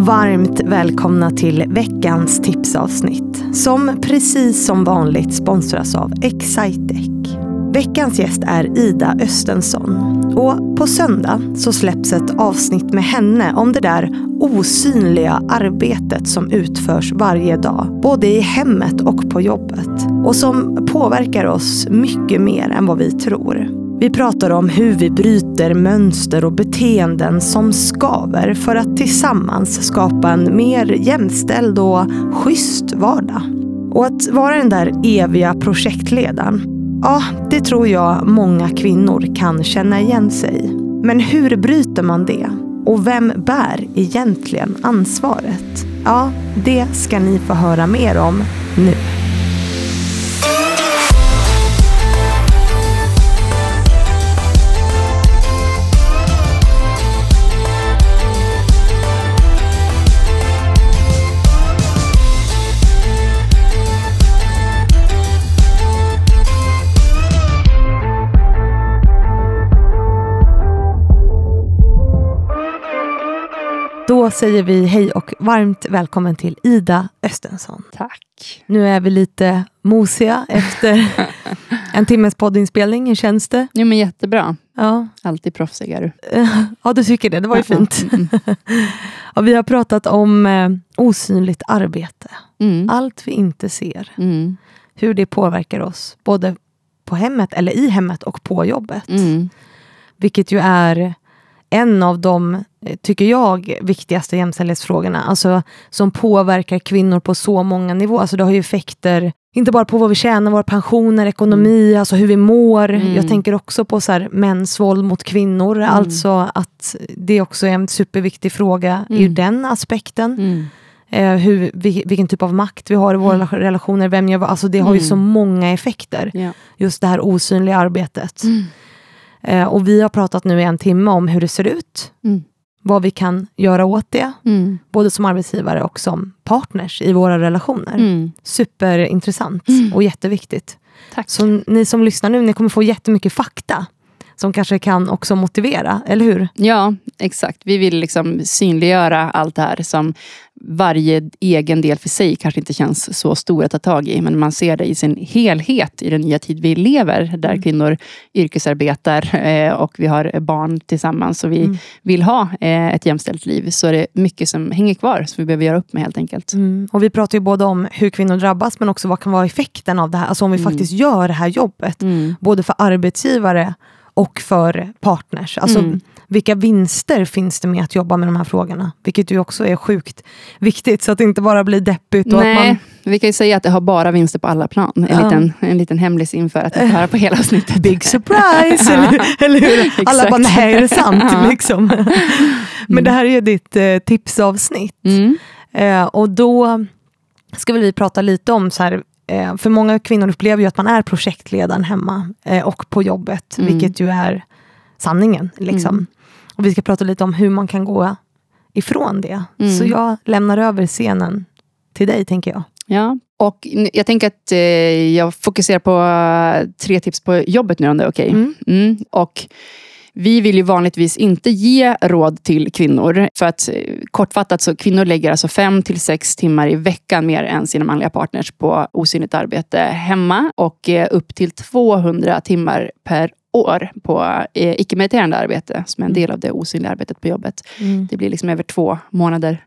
Varmt välkomna till veckans tipsavsnitt som precis som vanligt sponsras av Excitec. Veckans gäst är Ida Östensson och på söndag så släpps ett avsnitt med henne om det där osynliga arbetet som utförs varje dag, både i hemmet och på jobbet och som påverkar oss mycket mer än vad vi tror. Vi pratar om hur vi bryter mönster och beteenden som skaver för att tillsammans skapa en mer jämställd och schysst vardag. Och att vara den där eviga projektledaren, ja, det tror jag många kvinnor kan känna igen sig i. Men hur bryter man det? Och vem bär egentligen ansvaret? Ja, det ska ni få höra mer om nu. Då säger vi hej och varmt välkommen till Ida Östensson. Tack. Nu är vi lite mosiga efter en timmes poddinspelning. Hur känns det? Jo, men jättebra. Ja. Alltid proffsig är du. ja, du tycker det. Det var ju fint. Mm. ja, vi har pratat om eh, osynligt arbete. Mm. Allt vi inte ser. Mm. Hur det påverkar oss. Både på hemmet, eller i hemmet och på jobbet. Mm. Vilket ju är en av de, eh, tycker jag, viktigaste jämställdhetsfrågorna. Alltså, som påverkar kvinnor på så många nivåer. Alltså, det har ju effekter, inte bara på vad vi tjänar, våra pensioner, ekonomi, alltså hur vi mår. Mm. Jag tänker också på så här, mäns våld mot kvinnor. Alltså att det också är en superviktig fråga ur Mm. den aspekten. Mm. Eh, hur, vi, vilken typ av makt vi har i våra relationer, vem vad. Alltså det har ju Mm. så många effekter. Ja. Just det här osynliga arbetet. Eh, och vi har pratat nu i en timme om hur det ser ut. Mm. Vad vi kan göra åt det. Mm. Både som arbetsgivare och som partners i våra relationer. Mm. Superintressant Mm. och jätteviktigt. Tack. Så ni som lyssnar nu, ni kommer få jättemycket fakta. Som kanske kan också motivera, eller hur? Ja, exakt. Vi vill liksom synliggöra allt det här som varje egen del för sig kanske inte känns så stor att ta tag i. Men man ser det i sin helhet i den nya tid vi lever. Där Mm. kvinnor yrkesarbetar eh, och vi har barn tillsammans. Och vi Mm. vill ha eh, ett jämställt liv. Så är det mycket som hänger kvar som vi behöver göra upp med helt enkelt. Mm. Och vi pratar ju både om hur kvinnor drabbas, men också vad kan vara effekten av det här. Alltså om vi Mm. faktiskt gör det här jobbet. Mm. Både för arbetsgivare och för partners. Alltså, Mm. Vilka vinster finns det med att jobba med de här frågorna? Vilket ju också är sjukt viktigt, så att det inte bara blir deppigt. Och Nej, att man, vi kan ju säga att det har bara vinster på alla plan. En, Ja. liten, en liten hemlis inför att höra på hela avsnittet. Big surprise! eller, eller hur? Alla bara, nej är det sant? Liksom. Men det här är ju ditt eh, tipsavsnitt. Mm. Eh, och då ska vi prata lite om, så här, för många kvinnor upplever ju att man är projektledaren hemma eh, och på jobbet, Mm. vilket ju är sanningen. Liksom. Mm. Och vi ska prata lite om hur man kan gå ifrån det. Mm. Så jag lämnar över scenen till dig, tänker jag. Ja. Och jag tänker att eh, jag fokuserar på eh, tre tips på jobbet nu om det är okej. Mm. Mm. Och vi vill ju vanligtvis inte ge råd till kvinnor. För att eh, kortfattat så kvinnor lägger alltså fem till sex timmar i veckan mer än sina manliga partners på osynligt arbete hemma. Och eh, upp till 200 timmar per år på eh, icke-meriterande arbete som är en del av det osynliga arbetet på jobbet. Det blir liksom över två månader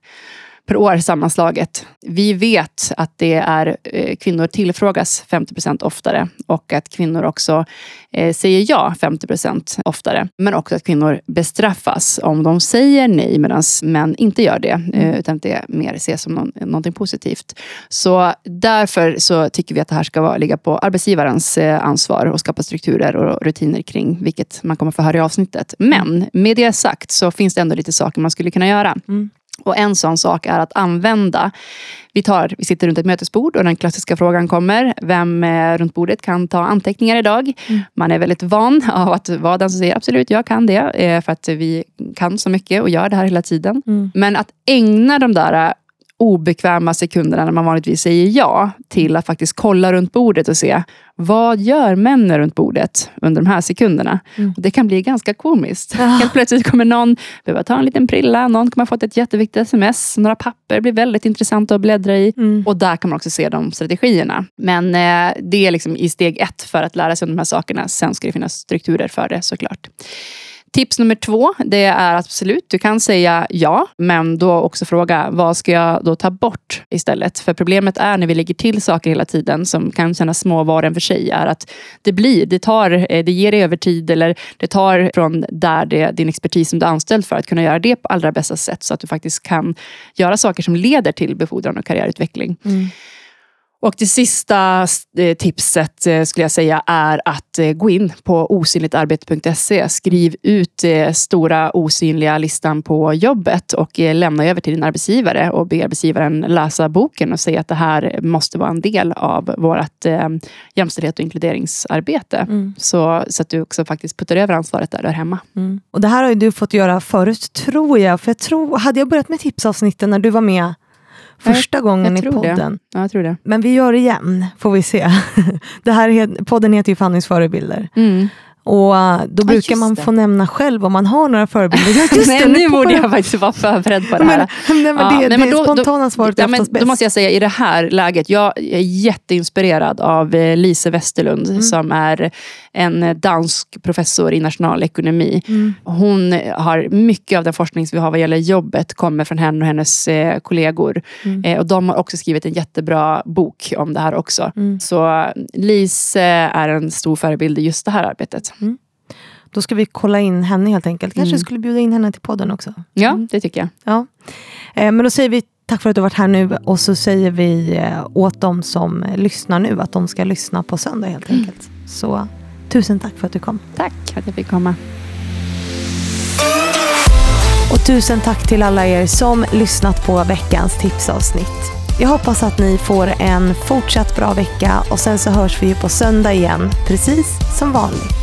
per år sammanslaget. Vi vet att det är eh, kvinnor tillfrågas 50% oftare och att kvinnor också eh, säger ja 50% oftare. Men också att kvinnor bestraffas om de säger nej medan män inte gör det. Eh, utan att det mer ses som någon, någonting positivt. Så därför så tycker vi att det här ska vara, ligga på arbetsgivarens ansvar och skapa strukturer och rutiner kring vilket man kommer få höra i avsnittet. Men med det sagt så finns det ändå lite saker man skulle kunna göra. Mm. Och en sån sak är att använda, vi, tar, vi sitter runt ett mötesbord och den klassiska frågan kommer, vem eh, runt bordet kan ta anteckningar idag? Mm. Man är väldigt van av att vara den som säger absolut, jag kan det, eh, för att vi kan så mycket och gör det här hela tiden. Mm. Men att ägna de där eh, obekväma sekunderna när man vanligtvis säger ja till att faktiskt kolla runt bordet och se vad gör männen runt bordet under de här sekunderna? Mm. Det kan bli ganska komiskt. Ja. Helt plötsligt kommer någon behöva ta en liten prilla, någon kommer ha fått ett jätteviktigt sms, några papper blir väldigt intressanta att bläddra i. Mm. Och där kan man också se de strategierna. Men eh, det är liksom i steg ett för att lära sig om de här sakerna. Sen ska det finnas strukturer för det såklart. Tips nummer två, det är absolut, du kan säga ja, men då också fråga vad ska jag då ta bort istället? För problemet är när vi lägger till saker hela tiden som kan kännas små var en för sig, är att det blir, det tar, eh, det ger dig övertid eller det tar från där det, din expertis som du är anställd för att kunna göra det på allra bästa sätt så att du faktiskt kan göra saker som leder till befordran och karriärutveckling. Mm. Och det sista eh, tipset eh, skulle jag säga är att eh, gå in på osynligtarbete.se. Skriv ut stora osynliga listan på jobbet och lämna över till din arbetsgivare och be arbetsgivaren läsa boken och säga att det här måste vara en del av vårt jämställdhet och inkluderingsarbete. Mm. Så, så att du också faktiskt puttar över ansvaret där du är hemma. Mm. Och Det här har du fått göra förut, tror jag. För jag tror, hade jag börjat med tipsavsnitten när du var med första jag, gången jag i podden. Ja, jag tror det. Men vi gör det igen, får vi se. det här, podden heter ju Fannys förebilder. Mm. Och uh, då brukar ja, man få nämna själv om man har några förebilder. Ja, just nej, det, nu borde jag faktiskt vara förberedd på det här. Men, nej, men det, ja, det, men då, spontana svaret är ja, oftast bäst. Då måste jag säga, i det här läget, jag är jätteinspirerad av eh, Lise Westerlund mm. som är en dansk professor i nationalekonomi. Mm. Hon har mycket av den forskning som vi har vad gäller jobbet kommer från henne och hennes eh, kollegor. Mm. Eh, och de har också skrivit en jättebra bok om det här också. Mm. Så Lise är en stor förebild i just det här arbetet. Mm. Då ska vi kolla in henne helt enkelt. Kanske mm. skulle bjuda in henne till podden också. Ja, mm. det tycker jag. Ja. Eh, men då säger vi tack för att du har varit här nu och så säger vi eh, åt de som lyssnar nu att de ska lyssna på söndag helt mm. enkelt. Så tusen tack för att du kom. Tack för att jag fick komma. Och tusen tack till alla er som lyssnat på veckans tipsavsnitt. Jag hoppas att ni får en fortsatt bra vecka och sen så hörs vi på söndag igen, precis som vanligt.